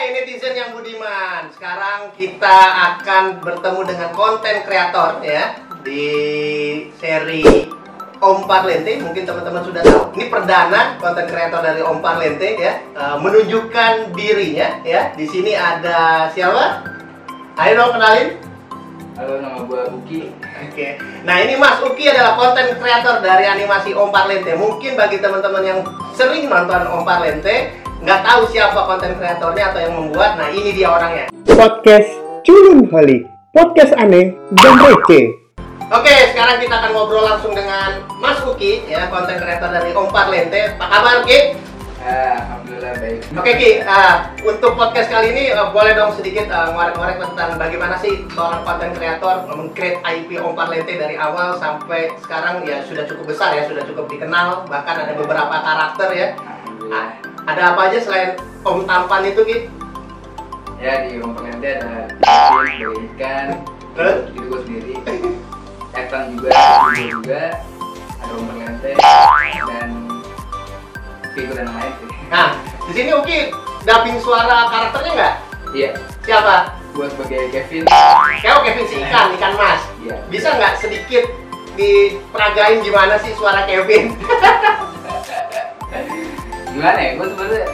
Hai netizen yang budiman, sekarang kita akan bertemu dengan konten kreator ya di seri Om Parlente. Mungkin teman-teman sudah tahu. Ini perdana konten kreator dari Om Parlente ya, eh, menunjukkan dirinya ya. Di sini ada siapa? Ayo dong kenalin. Halo, nama gue Uki. Oke. Nah ini Mas Uki adalah konten kreator dari animasi Om Parlente. Mungkin bagi teman-teman yang sering nonton Om Parlente nggak tahu siapa konten kreatornya atau yang membuat. Nah ini dia orangnya. Podcast Culun Holik Podcast aneh dan receh Oke, sekarang kita akan ngobrol langsung dengan Mas Uki ya konten kreator dari Om Parlente. Apa kabar Ki? Ya, Alhamdulillah baik. Oke Ki, ah, untuk podcast kali ini ah, boleh dong sedikit ah, ngorek-ngorek tentang bagaimana sih seorang konten kreator meng-create IP Om Parlente dari awal sampai sekarang ya sudah cukup besar ya, sudah cukup dikenal, bahkan ada beberapa karakter ya. Ada apa aja selain Om Tampan itu Ki? Ya di rumah pengantin ada ikan, ada ikan, Terus? itu gue sendiri. Etan juga, gue juga, ada rumah pengantin dan figur yang lain sih. Nah, di sini Uki dubbing suara karakternya nggak? Iya, Siapa? gue sebagai Kevin. Kayak Kevin si ikan, ikan mas. Iya. Bisa nggak sedikit diperagain gimana sih suara Kevin? Gimana ya? Gue sebenarnya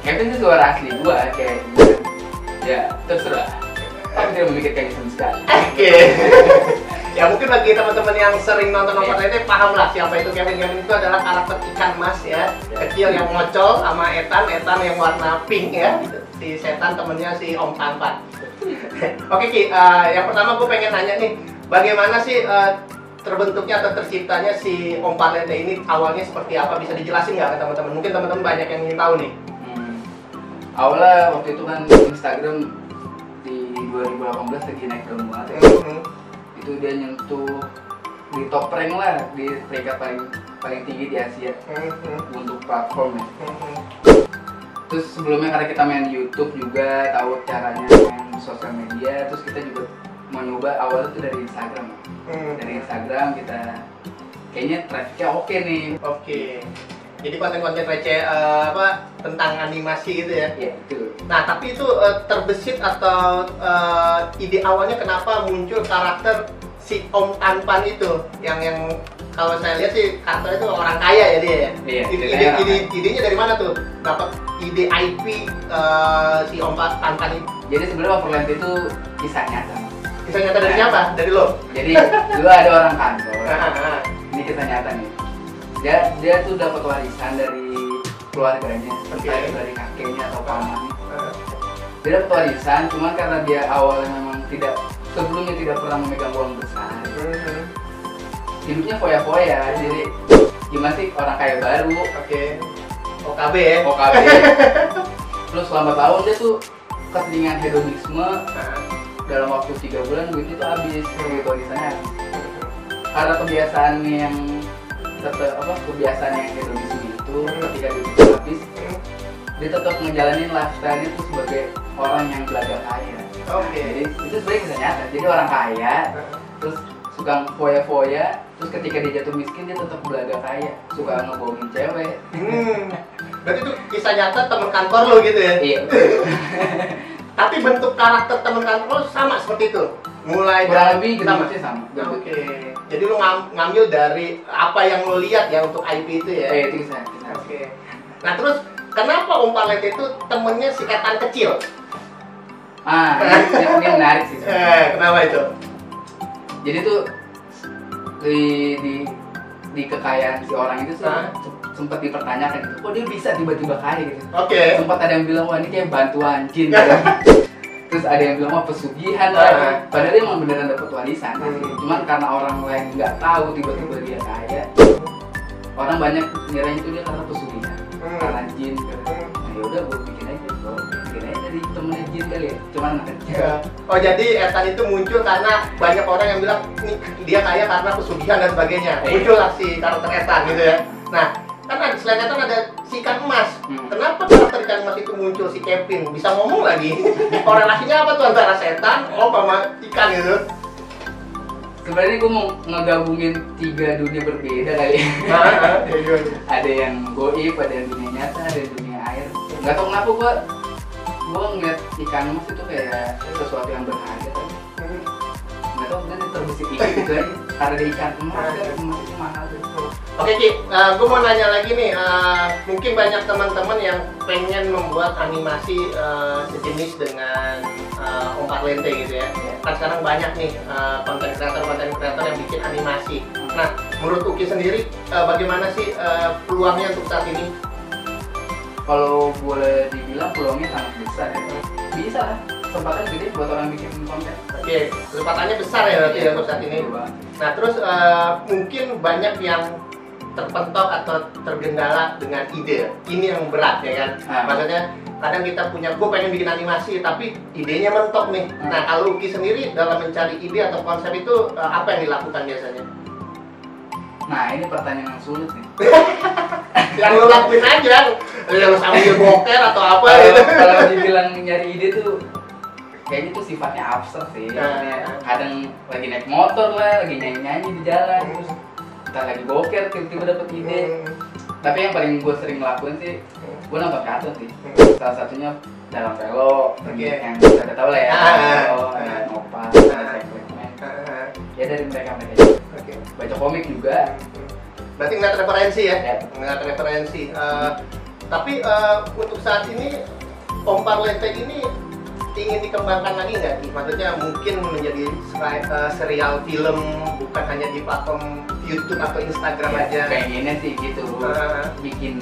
Kevin itu suara asli gue kayak gitu. Ya, terserah. Tapi tidak memikirkan itu sama sekali. Oke. ya mungkin bagi teman-teman yang sering nonton Iya. nonton ini paham lah siapa itu Kevin. Kevin itu adalah karakter ikan mas ya, kecil yang ngocol sama Etan, Etan yang warna pink ya. Si setan temennya si Om Tampan. Oke Ki, eh, yang pertama gue pengen nanya nih, bagaimana sih eh, terbentuknya atau terciptanya si Om Parlente ini awalnya seperti apa? Bisa dijelasin nggak ke teman-teman? Mungkin teman-teman banyak yang ingin tahu nih. Hmm. Awalnya waktu itu kan Instagram di 2018 lagi naik daun banget ya. Mhm. Itu dia nyentuh di top rank lah di peringkat paling paling tinggi di Asia Mhm. untuk platform ya. Mhm. Terus sebelumnya karena kita main YouTube juga tahu caranya main sosial media, terus kita juga mau nyoba awalnya tuh dari Instagram. Mhm. Dari Instagram kita kayaknya trafficnya oke nih. Oke. Jadi konten-konten receh eh, apa tentang animasi gitu ya. Ya itu. Nah, tapi itu eh, terbesit atau eh, ide awalnya kenapa muncul karakter si Om Tanpan itu yang yang kalau saya lihat sih karakter itu orang kaya ya dia ya. Iya, Ide, ide- ide- idenya dari mana tuh? Dapat ide IP eh, si Om Tanpan itu. Jadi sebenarnya Overland itu kisah nyata. Bisa nyata dari siapa? Dari lo? Jadi dulu ada orang kantor. Ah, ah, ah. ini kisah nyata nih dia dia tuh dapat warisan dari keluarganya entah itu dari kakeknya atau pamannya dia dapat warisan cuman karena dia awalnya memang tidak sebelumnya tidak pernah memegang uang besar Mhm. hidupnya foya-foya jadi gimana sih orang kaya baru Oke. OKB ya. OKB terus lambat laun dia tuh ketinggian hedonisme. Dalam waktu tiga bulan duitnya tuh habis duit warisannya habis. karena kebiasaan yang tetap apa kebiasaan yang hedonisme itu ketika duit itu habis dia tetap ngejalanin lifestyle itu sebagai orang yang belaga kaya Oke. jadi itu sebenarnya kisah nyata jadi orang kaya terus suka foya-foya terus ketika dia jatuh miskin dia tetap belaga kaya suka ngebohongin cewek Hmm. Berarti itu kisah nyata teman kantor lo gitu ya? iya Tapi bentuk karakter teman kantor lo sama seperti itu. Mulai kurang dari- gitu sama. sih sama Oke. Jadi lu ngam- ngambil dari apa yang lo lihat ya untuk IP itu ya. kisah Oke. Nah terus kenapa Om Palet itu temennya si Etan kecil? ah ini, ini menarik sih. Eh, kenapa itu? jadi tuh di di di kekayaan si orang itu tuh? Sempat dipertanyakan gitu kok dia bisa tiba-tiba kaya gitu Oke. sempat ada yang bilang wah ini kayak bantuan jin gitu. terus ada yang bilang wah pesugihan Ah. lah padahal dia emang beneran dapat warisan Hmm. cuman karena orang lain nggak tahu tiba-tiba dia kaya orang banyak ngiranya itu dia karena pesugihan Hmm. karena jin gitu. Hmm. nah yaudah gue bikin aja gue bikin aja dari temennya jin kali ya cuman anak kecil Ya. Oh jadi Etan itu muncul karena banyak orang yang bilang dia kaya karena pesugihan dan sebagainya. Iya. Muncul lah si karakter Etan gitu ya. Nah kan ada, selain Etan ada si ikan emas. Hmm. Kenapa karakter ikan emas itu muncul si Kevin? Bisa ngomong lagi? Korelasinya apa tuh antara setan, oh sama ikan gitu? sebenarnya gue mau ngegabungin tiga dunia berbeda kali ada yang goib ada yang dunia nyata ada yang dunia air nggak tahu kenapa gue gue ngeliat ikan mas itu kayak sesuatu yang berharga kan nggak tau mungkin terbesit ikan gitu aja karena ikan emas kan emas itu mahal tuh Oke Ki, gue mau nanya lagi nih, eh, mungkin banyak teman-teman yang pengen membuat animasi eh, sejenis dengan uh, Om Parlente gitu ya. Kan sekarang banyak nih eh, konten kreator konten kreator yang bikin animasi. Nah, menurut Uki sendiri, eh, bagaimana sih eh, peluangnya untuk saat ini? kalau boleh dibilang peluangnya sangat besar ya bisa lah kesempatan gede buat orang bikin konten Oke, kesempatannya besar ya berarti ya untuk saat ini. Banget. Nah, terus eh, mungkin banyak yang terpentok atau tergendala dengan ide. Ini yang berat ya kan. Ah. Maksudnya kadang kita punya, gue pengen bikin animasi tapi idenya mentok nih. Hmm. Nah, kalau sendiri dalam mencari ide atau konsep itu eh, apa yang dilakukan biasanya? nah ini pertanyaan yang sulit nih Yang lo lakuin aja, yang sambil boker atau apa kalau gitu. kalau dibilang nyari ide tuh kayaknya tuh sifatnya abstrak sih Nah. Kadang lagi naik motor lah lagi nyanyi nyanyi di jalan terus kita lagi boker tiba-tiba dapet ide Hmm. tapi yang paling gue sering lakuin sih gue nonton kartun sih salah satunya dalam velo Oke. yang kita tahu lah ya Ah. Velo, ada Ah. ada Ah, ya dari mereka mereka. Oke. baca komik juga Berarti ngeliat referensi ya? Ya. Ngeliat referensi. Eh, tapi eh, untuk saat ini Om Parlente ini ingin dikembangkan lagi nggak? Ki? Maksudnya mungkin menjadi eh, serial film bukan hanya di platform YouTube atau Instagram Ya, aja. pengennya sih gitu Ah. bikin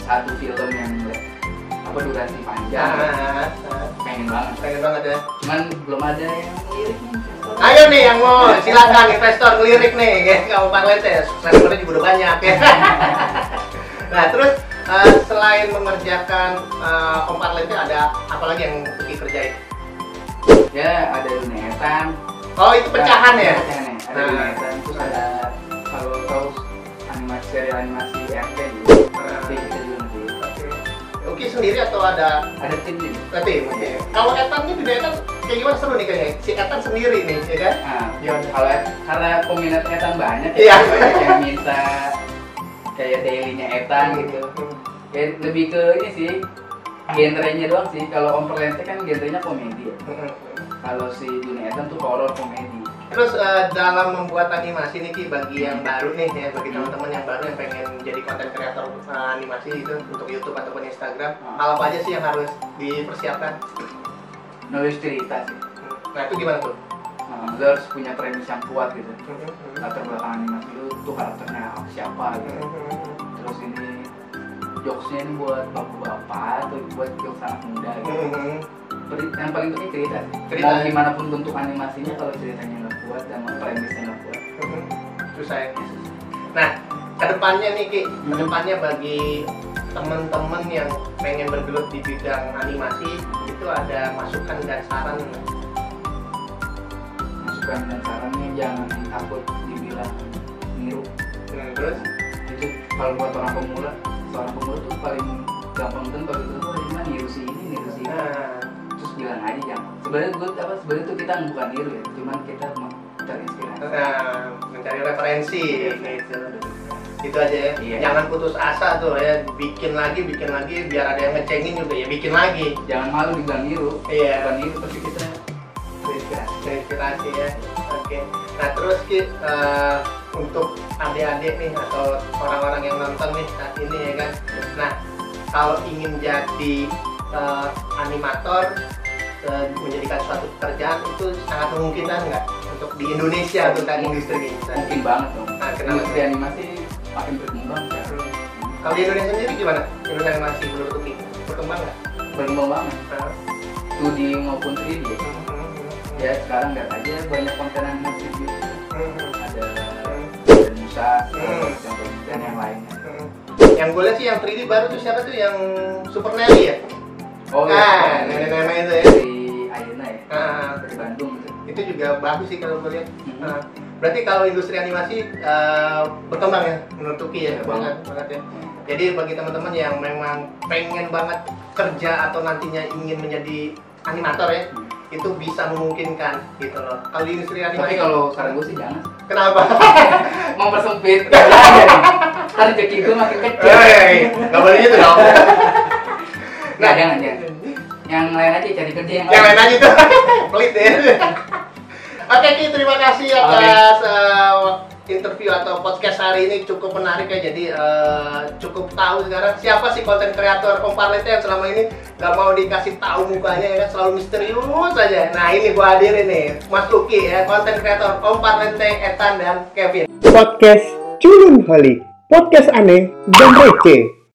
satu film yang apa durasi panjang Ah, ah, pengen banget pengen banget ya. cuman belum ada yang lirik Ayo nih yang mau silakan investor ngelirik nih ya Om Parlente. Subscribernya juga udah banyak ya. nah terus eh, selain mengerjakan Parlente ada apa lagi yang Uki kerjain? ya ada dunetan Oh itu pecahan ya? pecahan ya ada Nah. dunetan terus ada kalau tahu animasi serial animasi RT gitu kita juga nanti Uki sendiri atau ada ada tim nih nanti? Oke. Kalau Etan nih juga Etan kayak gimana seru nih kayaknya? Si Etan sendiri nih, ya kan? nah Gimana? kalau karena peminat Etan banyak Iya. ya banyak yang minta kayak dailynya Etan gitu. Ya lebih ke ini sih genrenya doang sih. Kalau Om Perlente kan genrenya komedi ya. Kalau si dunia Etan tuh horror komedi. Terus eh, dalam membuat animasi nih Ki bagi yang baru nih ya bagi teman-teman yang baru yang pengen jadi konten kreator eh, animasi itu untuk YouTube ataupun Instagram, Hmm. hal apa aja sih yang harus dipersiapkan? nulis cerita sih. Nah itu gimana tuh? Lu harus punya premis yang kuat gitu. Latar belakang animasi lu tuh karakternya siapa gitu. Terus ini jokesnya ini buat bapak-bapak atau buat jokes anak muda gitu. Yang paling penting cerita Cerita. mau gimana pun bentuk animasinya kalau ceritanya nggak kuat dan premisnya nggak kuat. Susah ya. Nah, ke depannya nih Ki, ke depannya bagi teman-teman yang pengen bergelut di bidang animasi itu ada masukan dan saran masukan dan sarannya jangan takut dibilang niru terus? itu kalau buat orang pemula seorang pemula tuh paling gampang kan kalau itu tuh cuma niru si ini niru si ini Nah, terus bilang aja jangan sebenarnya gue apa sebenarnya tuh kita bukan niru ya cuman kita mau terinspirasi nah, mencari referensi gitu. Itu aja ya. Iya. Jangan putus asa tuh ya, bikin lagi, bikin lagi biar ada yang ngecengin juga ya, bikin lagi. jangan malu dibilang niru Iya. bukan niru tapi kita Terinspirasi ya. Oke. Nah, terus Ki, eh, untuk adik-adik nih atau orang-orang yang nonton nih saat ini ya kan. Nah, kalau ingin jadi eh, animator eh, menjadikan suatu pekerjaan itu sangat memungkinkan nggak untuk di Indonesia tentang industri ini? mungkin banget dong Nah, kenapa? industri animasi makin berkembang ya. Kalau di Indonesia sendiri gimana? Indonesia animasi menurut Uki berkembang nggak? berkembang banget Nah, 2D maupun 3D ya. Ya sekarang lihat aja banyak konten animasi di YouTube. ada ada Musa Hmm. contoh dan yang lainnya. Yang gue lihat sih yang 3D baru tuh siapa tuh? Yang Super Nelly ya? oh ah, iya nenek-nenek itu ya. dari Ayana ya? Ah, dari Bandung gitu. Itu juga bagus sih kalau gue lihat. Ah, berarti kalau industri animasi eh, berkembang ya? Menurut Tuki ya, Iya, banget banget. ya. Jadi bagi teman-teman yang memang pengen banget kerja atau nantinya ingin menjadi animator ya, itu bisa memungkinkan gitu loh. Kalau di industri animasi, tapi kalau saran gue sih jangan. Kenapa? mempersempit aja nih ntar rezeki gue makin kecil. Hei, nggak boleh gitu dong. nah jangan jangan. Yang lain aja cari kerja yang, yang lain. aja tuh pelit ya. Oke Ki terima kasih atas uh, interview atau podcast hari ini cukup menarik ya jadi uh, cukup tahu sekarang siapa sih konten kreator Om Parlete yang selama ini nggak mau dikasih tahu mukanya ya kan selalu misterius aja nah ini gua hadirin nih Mas Luki ya konten kreator Om Parlete Etan dan Kevin Podcast Culun Holik. Podcast aneh dan receh.